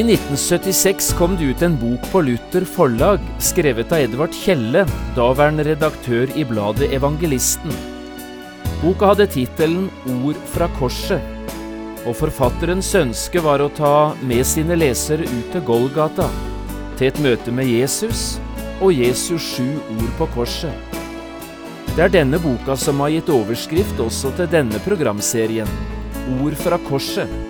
I 1976 kom det ut en bok på Luther forlag, skrevet av Edvard Kjelle, daværende redaktør i bladet Evangelisten. Boka hadde tittelen Ord fra korset, og forfatterens ønske var å ta med sine lesere ut til Golgata, til et møte med Jesus og Jesus sju ord på korset. Det er denne boka som har gitt overskrift også til denne programserien, Ord fra korset.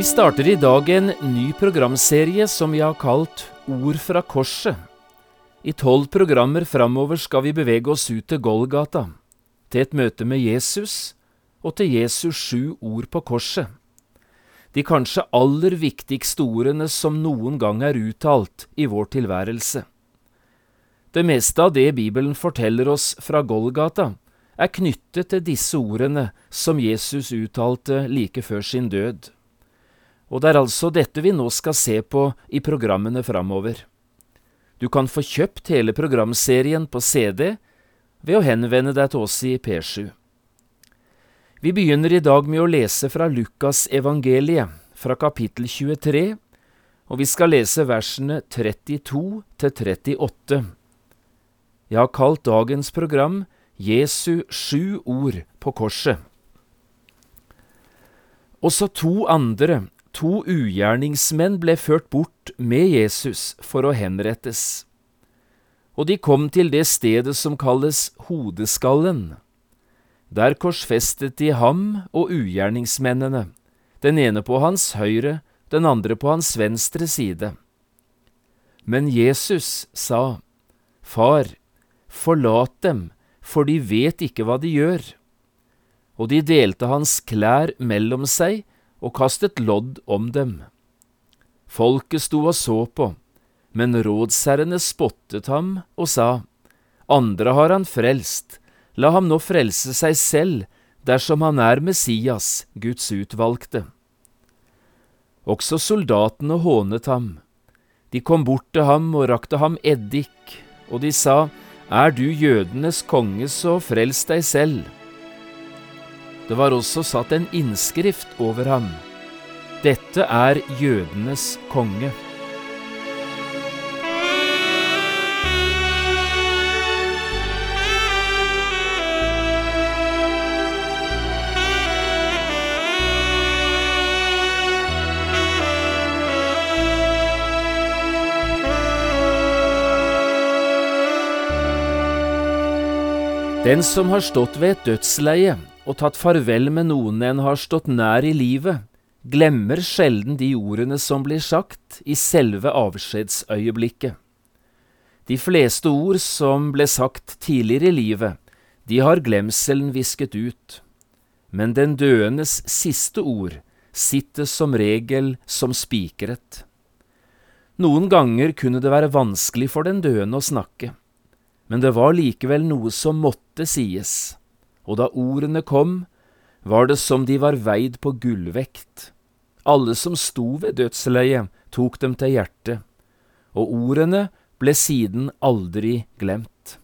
Vi starter i dag en ny programserie som vi har kalt Ord fra korset. I tolv programmer framover skal vi bevege oss ut til Golgata, til et møte med Jesus og til Jesus sju ord på korset. De kanskje aller viktigste ordene som noen gang er uttalt i vår tilværelse. Det meste av det Bibelen forteller oss fra Golgata, er knyttet til disse ordene som Jesus uttalte like før sin død. Og det er altså dette vi nå skal se på i programmene framover. Du kan få kjøpt hele programserien på CD ved å henvende deg til oss i P7. Vi begynner i dag med å lese fra Lukas evangeliet, fra kapittel 23, og vi skal lese versene 32 til 38. Jeg har kalt dagens program Jesu sju ord på korset. Også to andre To ugjerningsmenn ble ført bort med Jesus for å henrettes, og de kom til det stedet som kalles Hodeskallen. Der korsfestet de ham og ugjerningsmennene, den ene på hans høyre, den andre på hans venstre side. Men Jesus sa, Far, forlat dem, for de vet ikke hva de gjør. Og de delte hans klær mellom seg, og kastet lodd om dem. Folket sto og så på, men rådsherrene spottet ham og sa, Andre har han frelst, la ham nå frelse seg selv, dersom han er Messias, Guds utvalgte. Også soldatene hånet ham. De kom bort til ham og rakte ham eddik, og de sa, Er du jødenes konge, så frels deg selv. Det var også satt en innskrift over ham. Dette er jødenes konge. Den som har stått ved et dødsleie og tatt farvel med noen en har stått nær i livet, glemmer sjelden de ordene som blir sagt i selve avskjedsøyeblikket. De fleste ord som ble sagt tidligere i livet, de har glemselen visket ut, men den døendes siste ord sitter som regel som spikret. Noen ganger kunne det være vanskelig for den døende å snakke men det var likevel noe som måtte sies, og da ordene kom, var det som de var veid på gullvekt. Alle som sto ved dødsleiet, tok dem til hjertet, og ordene ble siden aldri glemt.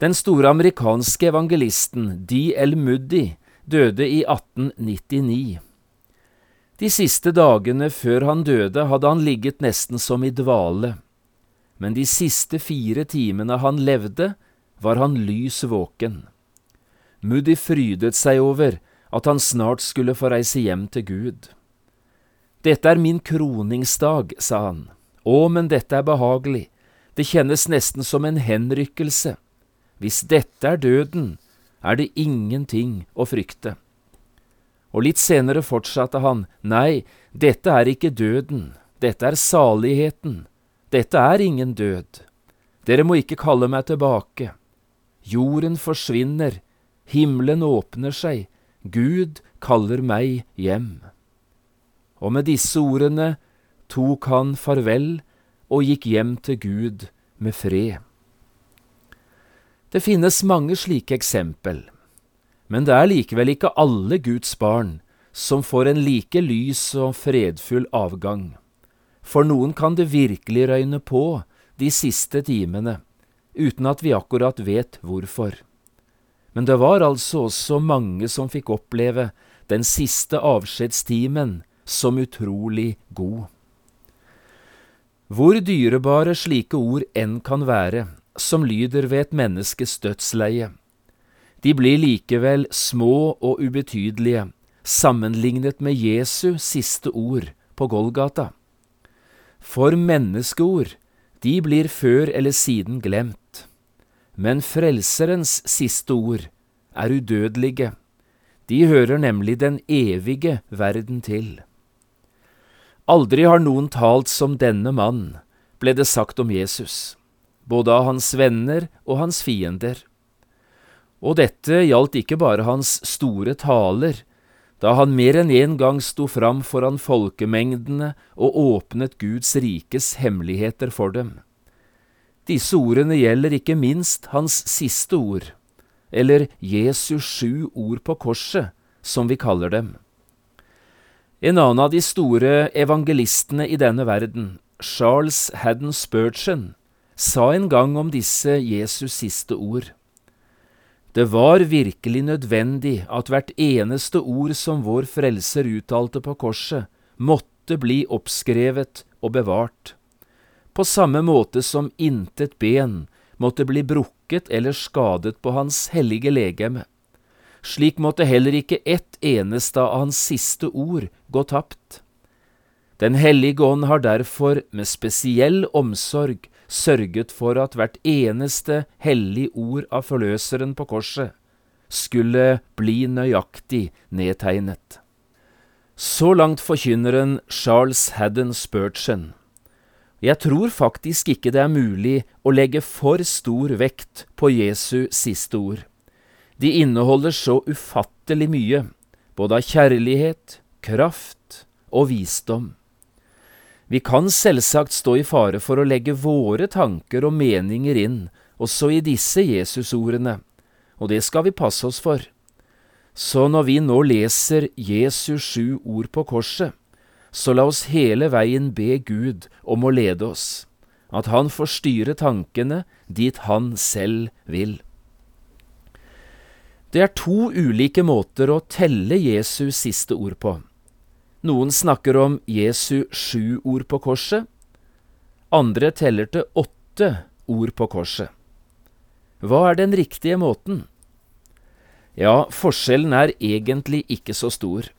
Den store amerikanske evangelisten D.L. Moody døde i 1899. De siste dagene før han døde, hadde han ligget nesten som i dvale men de siste fire timene han levde, var han lys våken. Moody frydet seg over at han snart skulle få reise hjem til Gud. Dette er min kroningsdag, sa han. Å, men dette er behagelig, det kjennes nesten som en henrykkelse. Hvis dette er døden, er det ingenting å frykte. Og litt senere fortsatte han, Nei, dette er ikke døden, dette er saligheten, dette er ingen død. Dere må ikke kalle meg tilbake. Jorden forsvinner, himmelen åpner seg, Gud kaller meg hjem. Og med disse ordene tok han farvel og gikk hjem til Gud med fred. Det finnes mange slike eksempel, men det er likevel ikke alle Guds barn som får en like lys og fredfull avgang. For noen kan det virkelig røyne på de siste timene, uten at vi akkurat vet hvorfor. Men det var altså også mange som fikk oppleve den siste avskjedstimen som utrolig god. Hvor dyrebare slike ord enn kan være, som lyder ved et menneskes dødsleie, de blir likevel små og ubetydelige sammenlignet med Jesu siste ord på Golgata. For menneskeord, de blir før eller siden glemt, men Frelserens siste ord er udødelige, de hører nemlig den evige verden til. Aldri har noen talt som denne mann, ble det sagt om Jesus, både av hans venner og hans fiender. Og dette gjaldt ikke bare hans store taler, da han mer enn en gang sto fram foran folkemengdene og åpnet Guds rikes hemmeligheter for dem. Disse ordene gjelder ikke minst hans siste ord, eller Jesus sju ord på korset, som vi kaller dem. En annen av de store evangelistene i denne verden, Charles Haddon Spurgeon, sa en gang om disse Jesus' siste ord. Det var virkelig nødvendig at hvert eneste ord som vår Frelser uttalte på korset, måtte bli oppskrevet og bevart, på samme måte som intet ben måtte bli brukket eller skadet på hans hellige legeme. Slik måtte heller ikke ett eneste av hans siste ord gå tapt. Den hellige ånd har derfor med spesiell omsorg sørget for at hvert eneste hellig ord av Forløseren på korset skulle bli nøyaktig nedtegnet. Så langt forkynneren Charles Haddon Spurgeon. Jeg tror faktisk ikke det er mulig å legge for stor vekt på Jesu siste ord. De inneholder så ufattelig mye, både av kjærlighet, kraft og visdom. Vi kan selvsagt stå i fare for å legge våre tanker og meninger inn også i disse Jesusordene, og det skal vi passe oss for. Så når vi nå leser Jesus sju ord på korset, så la oss hele veien be Gud om å lede oss, at Han får styre tankene dit Han selv vil. Det er to ulike måter å telle Jesu siste ord på. Noen snakker om Jesu sju ord på korset, andre teller til åtte ord på korset. Hva er den riktige måten? Ja, forskjellen er egentlig ikke så stor.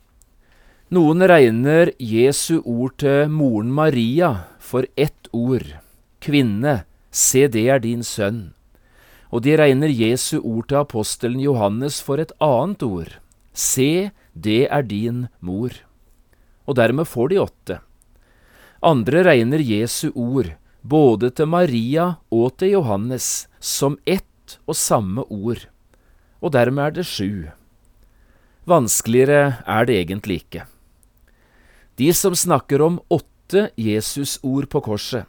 Noen regner Jesu ord til moren Maria for ett ord, kvinne, se det er din sønn og de regner Jesu ord til apostelen Johannes for et annet ord. Se, det er din mor. Og dermed får de åtte. Andre regner Jesu ord, både til Maria og til Johannes, som ett og samme ord, og dermed er det sju. Vanskeligere er det egentlig ikke. De som snakker om åtte Jesus-ord på korset,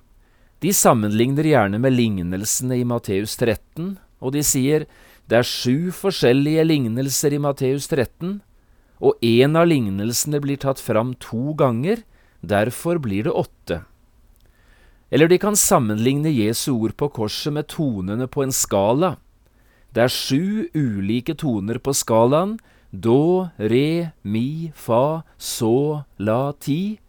de sammenligner gjerne med lignelsene i Matteus 13, og de sier det er sju forskjellige lignelser i Matteus 13, og én av lignelsene blir tatt fram to ganger, derfor blir det åtte. Eller de kan sammenligne Jesu ord på korset med tonene på en skala. Det er sju ulike toner på skalaen, do, re, mi, fa, så, la, ti.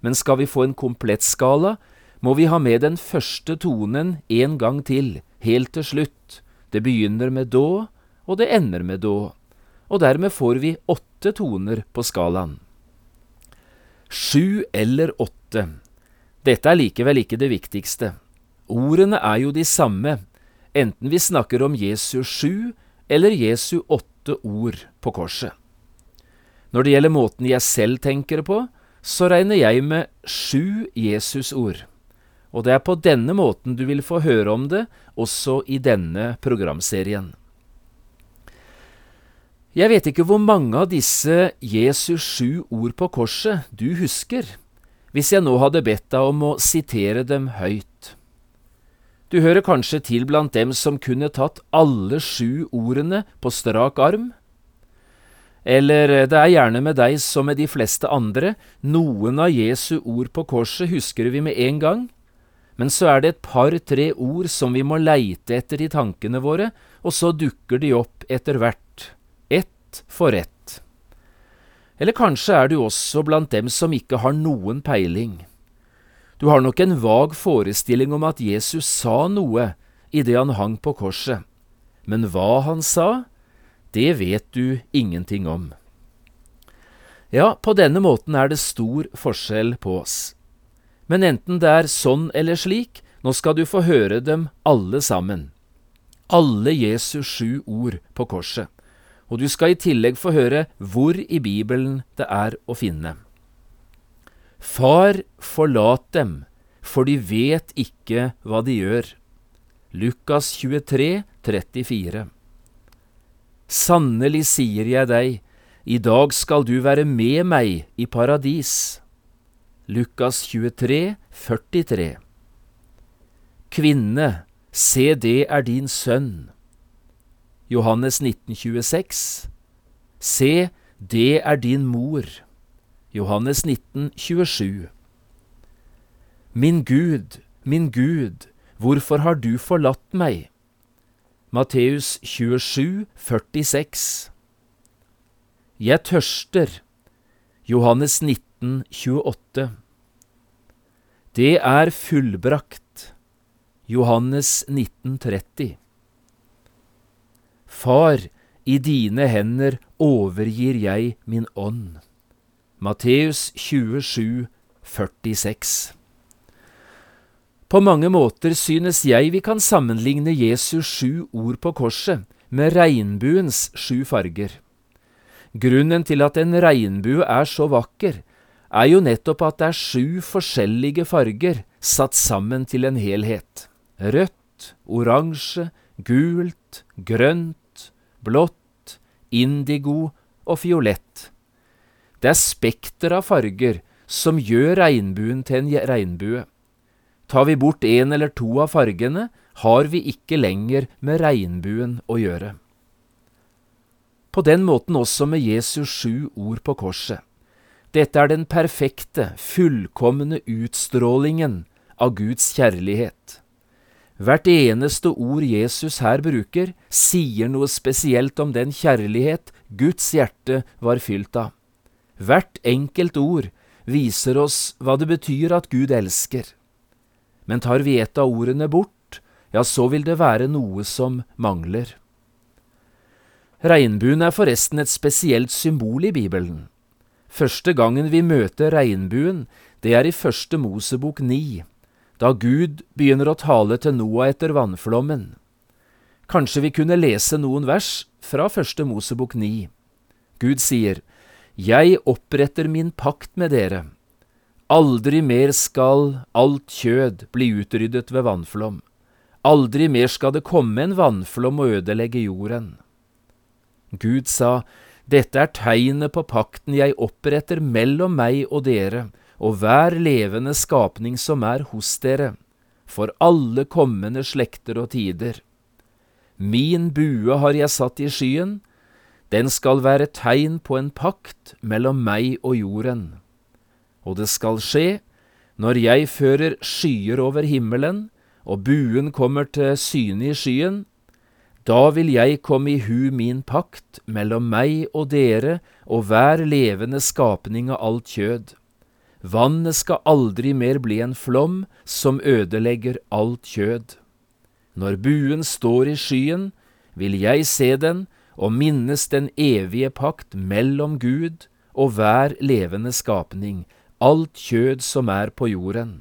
Men skal vi få en komplett skala, må vi ha med den første tonen en gang til, helt til slutt. Det begynner med do, og det ender med do. og dermed får vi åtte toner på skalaen. Sju eller åtte. Dette er likevel ikke det viktigste. Ordene er jo de samme, enten vi snakker om Jesu sju eller Jesu åtte ord på korset. Når det gjelder måten jeg selv tenker på, så regner jeg med sju Jesusord. Og det er på denne måten du vil få høre om det også i denne programserien. Jeg vet ikke hvor mange av disse Jesus sju ord på korset du husker, hvis jeg nå hadde bedt deg om å sitere dem høyt. Du hører kanskje til blant dem som kunne tatt alle sju ordene på strak arm? Eller det er gjerne med deg som med de fleste andre, noen av Jesu ord på korset husker vi med en gang, men så er det et par–tre ord som vi må leite etter i tankene våre, og så dukker de opp etter hvert ett for ett. Eller kanskje er du også blant dem som ikke har noen peiling. Du har nok en vag forestilling om at Jesus sa noe idet han hang på korset, men hva han sa, det vet du ingenting om. Ja, på denne måten er det stor forskjell på oss. Men enten det er sånn eller slik, nå skal du få høre dem alle sammen. Alle Jesus sju ord på korset og du skal i tillegg få høre hvor i Bibelen det er å finne. Far, forlat dem, for de vet ikke hva de gjør. Lukas 23, 34. Sannelig sier jeg deg, i dag skal du være med meg i paradis. Lukas 23, 43. Kvinne, se det er din sønn. Johannes 1926. Se, det er din mor. Johannes 19, 27. Min Gud, min Gud, hvorfor har du forlatt meg? Matteus 27, 46. Jeg tørster. Johannes 19, 28. Det er fullbrakt. Johannes 1930. Far, i dine hender overgir jeg min ånd. Matteus 27, 46. På mange måter synes jeg vi kan sammenligne Jesus sju ord på korset med regnbuens sju farger. Grunnen til at en regnbue er så vakker, er jo nettopp at det er sju forskjellige farger satt sammen til en helhet. Rødt, oransje, gult, grønt, blått, indigo og fiolett. Det er spekter av farger som gjør regnbuen til en regnbue. Tar vi bort en eller to av fargene, har vi ikke lenger med regnbuen å gjøre. På den måten også med Jesus sju ord på korset. Dette er den perfekte, fullkomne utstrålingen av Guds kjærlighet. Hvert eneste ord Jesus her bruker, sier noe spesielt om den kjærlighet Guds hjerte var fylt av. Hvert enkelt ord viser oss hva det betyr at Gud elsker. Men tar vi et av ordene bort, ja, så vil det være noe som mangler. Regnbuen er forresten et spesielt symbol i Bibelen. Første gangen vi møter regnbuen, det er i Første Mosebok ni da Gud begynner å tale til Noah etter vannflommen. Kanskje vi kunne lese noen vers fra Første Mosebok 9. Gud sier, Jeg oppretter min pakt med dere. Aldri mer skal alt kjød bli utryddet ved vannflom. Aldri mer skal det komme en vannflom og ødelegge jorden. Gud sa, Dette er tegnet på pakten jeg oppretter mellom meg og dere og hver levende skapning som er hos dere, for alle kommende slekter og tider. Min bue har jeg satt i skyen, den skal være tegn på en pakt mellom meg og jorden. Og det skal skje, når jeg fører skyer over himmelen, og buen kommer til syne i skyen, da vil jeg komme i hu min pakt mellom meg og dere og hver levende skapning av alt kjød. Vannet skal aldri mer bli en flom som ødelegger alt kjød. Når buen står i skyen, vil jeg se den og minnes den evige pakt mellom Gud og hver levende skapning, alt kjød som er på jorden.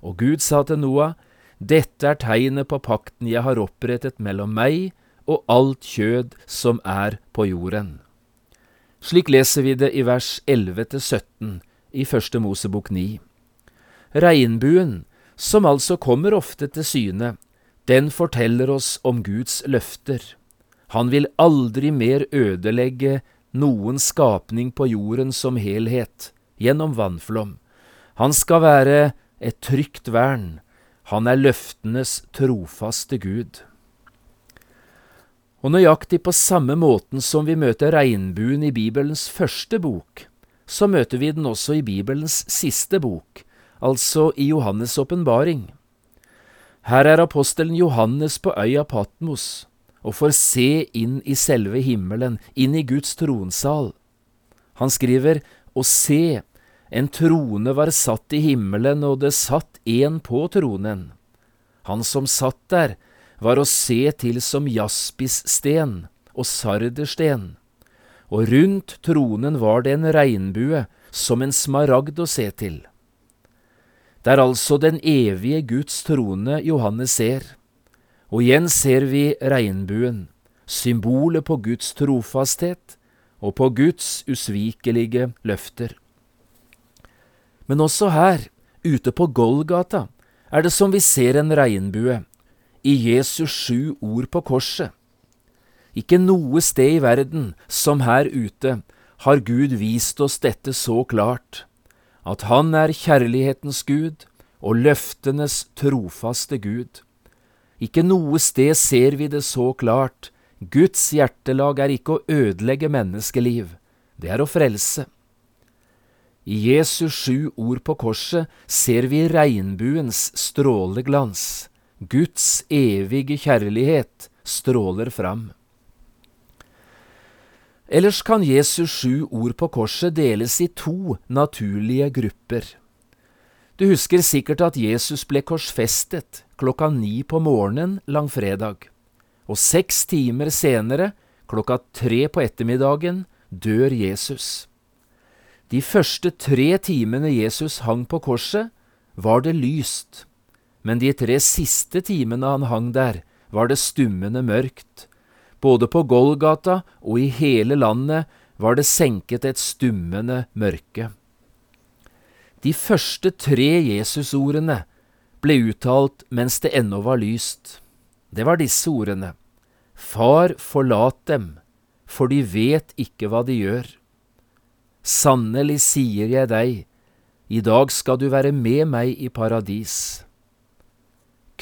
Og Gud sa til Noah, Dette er tegnet på pakten jeg har opprettet mellom meg og alt kjød som er på jorden. Slik leser vi det i vers 11-17 i Første Mosebok 9. Regnbuen, som altså kommer ofte til syne, den forteller oss om Guds løfter. Han vil aldri mer ødelegge noen skapning på jorden som helhet gjennom vannflom. Han skal være et trygt vern. Han er løftenes trofaste Gud. Og nøyaktig på samme måten som vi møter regnbuen i Bibelens første bok, så møter vi den også i Bibelens siste bok, altså i Johannes' åpenbaring. Her er apostelen Johannes på øya Patmos og får se inn i selve himmelen, inn i Guds tronsal. Han skriver, Og se, en trone var satt i himmelen, og det satt en på tronen. Han som satt der, var å se til som jaspissten og sardersten, og rundt tronen var det en regnbue, som en smaragd å se til. Det er altså den evige Guds trone Johannes ser, og igjen ser vi regnbuen, symbolet på Guds trofasthet og på Guds usvikelige løfter. Men også her, ute på Golgata, er det som vi ser en regnbue, i Jesus sju ord på korset. Ikke noe sted i verden som her ute har Gud vist oss dette så klart, at Han er kjærlighetens Gud og løftenes trofaste Gud. Ikke noe sted ser vi det så klart, Guds hjertelag er ikke å ødelegge menneskeliv, det er å frelse. I Jesus sju ord på korset ser vi regnbuens stråleglans. Guds evige kjærlighet stråler fram. Ellers kan Jesus sju ord på korset deles i to naturlige grupper. Du husker sikkert at Jesus ble korsfestet klokka ni på morgenen langfredag, og seks timer senere, klokka tre på ettermiddagen, dør Jesus. De første tre timene Jesus hang på korset, var det lyst, men de tre siste timene han hang der, var det stummende mørkt. Både på Golgata og i hele landet var det senket et stummende mørke. De første tre Jesusordene ble uttalt mens det ennå var lyst. Det var disse ordene. Far, forlat dem, for de vet ikke hva de gjør. Sannelig sier jeg deg, i dag skal du være med meg i paradis.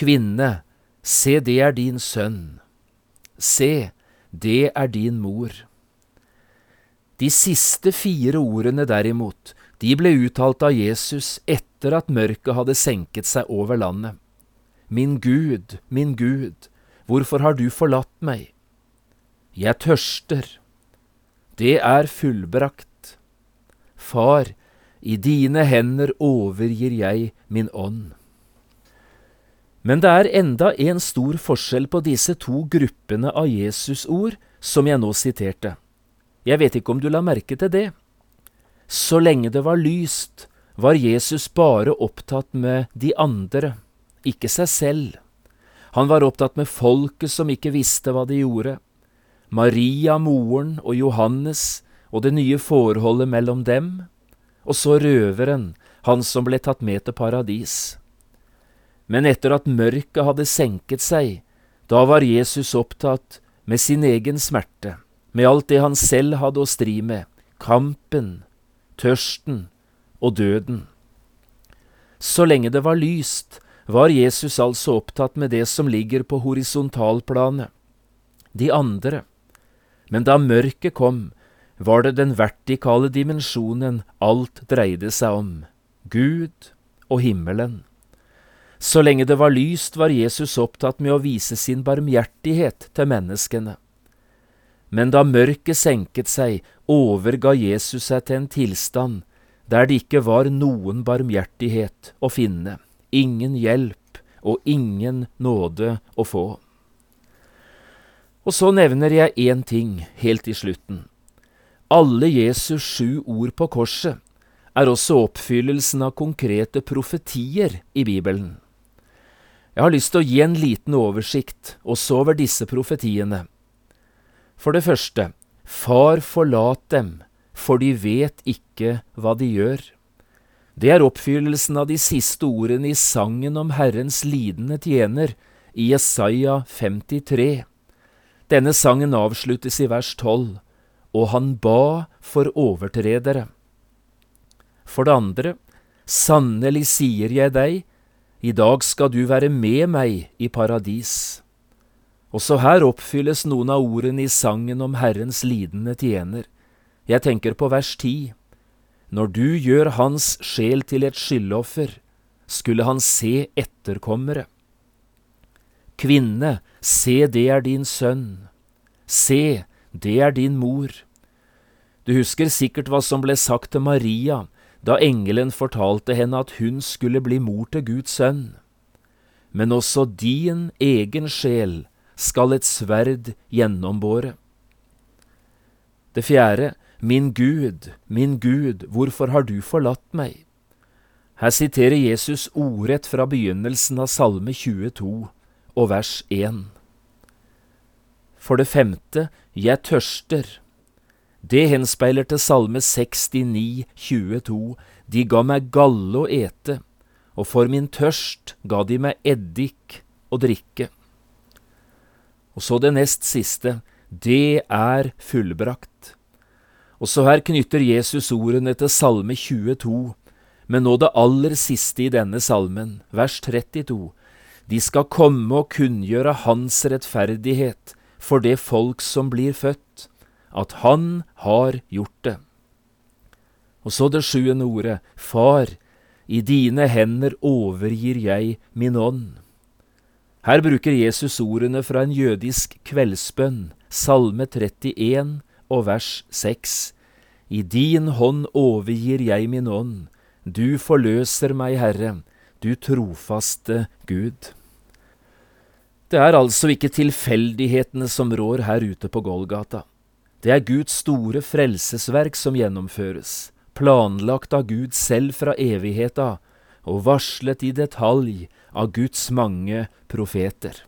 Kvinne, se det er din sønn. Se, det er din mor. De siste fire ordene derimot, de ble uttalt av Jesus etter at mørket hadde senket seg over landet. Min Gud, min Gud, hvorfor har du forlatt meg? Jeg tørster. Det er fullbrakt. Far, i dine hender overgir jeg min ånd. Men det er enda en stor forskjell på disse to gruppene av Jesus-ord som jeg nå siterte. Jeg vet ikke om du la merke til det. Så lenge det var lyst, var Jesus bare opptatt med de andre, ikke seg selv. Han var opptatt med folket som ikke visste hva de gjorde. Maria, moren, og Johannes og det nye forholdet mellom dem, og så røveren, han som ble tatt med til paradis. Men etter at mørket hadde senket seg, da var Jesus opptatt med sin egen smerte, med alt det han selv hadde å stri med, kampen, tørsten og døden. Så lenge det var lyst, var Jesus altså opptatt med det som ligger på horisontalplanet, de andre. Men da mørket kom, var det den vertikale dimensjonen alt dreide seg om, Gud og himmelen. Så lenge det var lyst, var Jesus opptatt med å vise sin barmhjertighet til menneskene. Men da mørket senket seg, overga Jesus seg til en tilstand der det ikke var noen barmhjertighet å finne, ingen hjelp og ingen nåde å få. Og så nevner jeg én ting helt i slutten. Alle Jesus sju ord på korset er også oppfyllelsen av konkrete profetier i Bibelen. Jeg har lyst til å gi en liten oversikt også over disse profetiene. For det første, Far forlat dem, for de vet ikke hva de gjør. Det er oppfyllelsen av de siste ordene i sangen om Herrens lidende tjener i Jesaja 53. Denne sangen avsluttes i vers 12, og han ba for overtredere. For det andre, sannelig sier jeg deg, i dag skal du være med meg i paradis. Også her oppfylles noen av ordene i sangen om Herrens lidende tjener. Jeg tenker på vers ti. Når du gjør hans sjel til et skyldoffer, skulle han se etterkommere. Kvinne, se det er din sønn. Se, det er din mor. Du husker sikkert hva som ble sagt til Maria da engelen fortalte henne at hun skulle bli mor til Guds sønn. Men også din egen sjel skal et sverd gjennombåre. Det fjerde, Min Gud, min Gud, hvorfor har du forlatt meg? Her siterer Jesus ordrett fra begynnelsen av Salme 22 og vers 1. For det femte, Jeg tørster. Det henspeiler til Salme 69, 22. De ga meg galle å ete, og for min tørst ga de meg eddik å drikke. Og så det nest siste, det er fullbrakt. Også her knytter Jesus ordene til Salme 22, men nå det aller siste i denne salmen, vers 32. De skal komme og kunngjøre Hans rettferdighet for det folk som blir født, at Han har gjort det. Og så det sjuende ordet, Far, i dine hender overgir jeg min ånd. Her bruker Jesus ordene fra en jødisk kveldsbønn, Salme 31 og vers 6. I din hånd overgir jeg min ånd, du forløser meg, Herre, du trofaste Gud. Det er altså ikke tilfeldighetene som rår her ute på Golgata. Det er Guds store frelsesverk som gjennomføres, planlagt av Gud selv fra evigheta, og varslet i detalj av Guds mange profeter.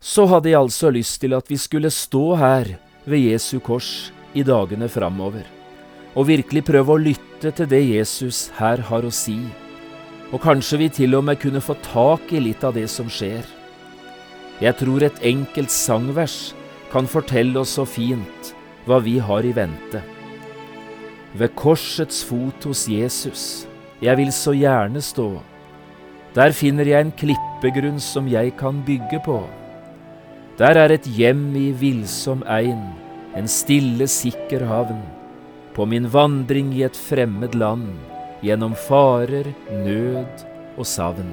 Så hadde jeg altså lyst til at vi skulle stå her ved Jesu kors i dagene framover, og virkelig prøve å lytte til det Jesus her har å si, og kanskje vi til og med kunne få tak i litt av det som skjer. Jeg tror et enkelt sangvers kan fortelle oss så fint hva vi har i vente. Ved korsets fot hos Jesus, jeg vil så gjerne stå der finner jeg en klippegrunn som jeg kan bygge på. Der er et hjem i villsom ein, en stille, sikker havn. På min vandring i et fremmed land, gjennom farer, nød og savn.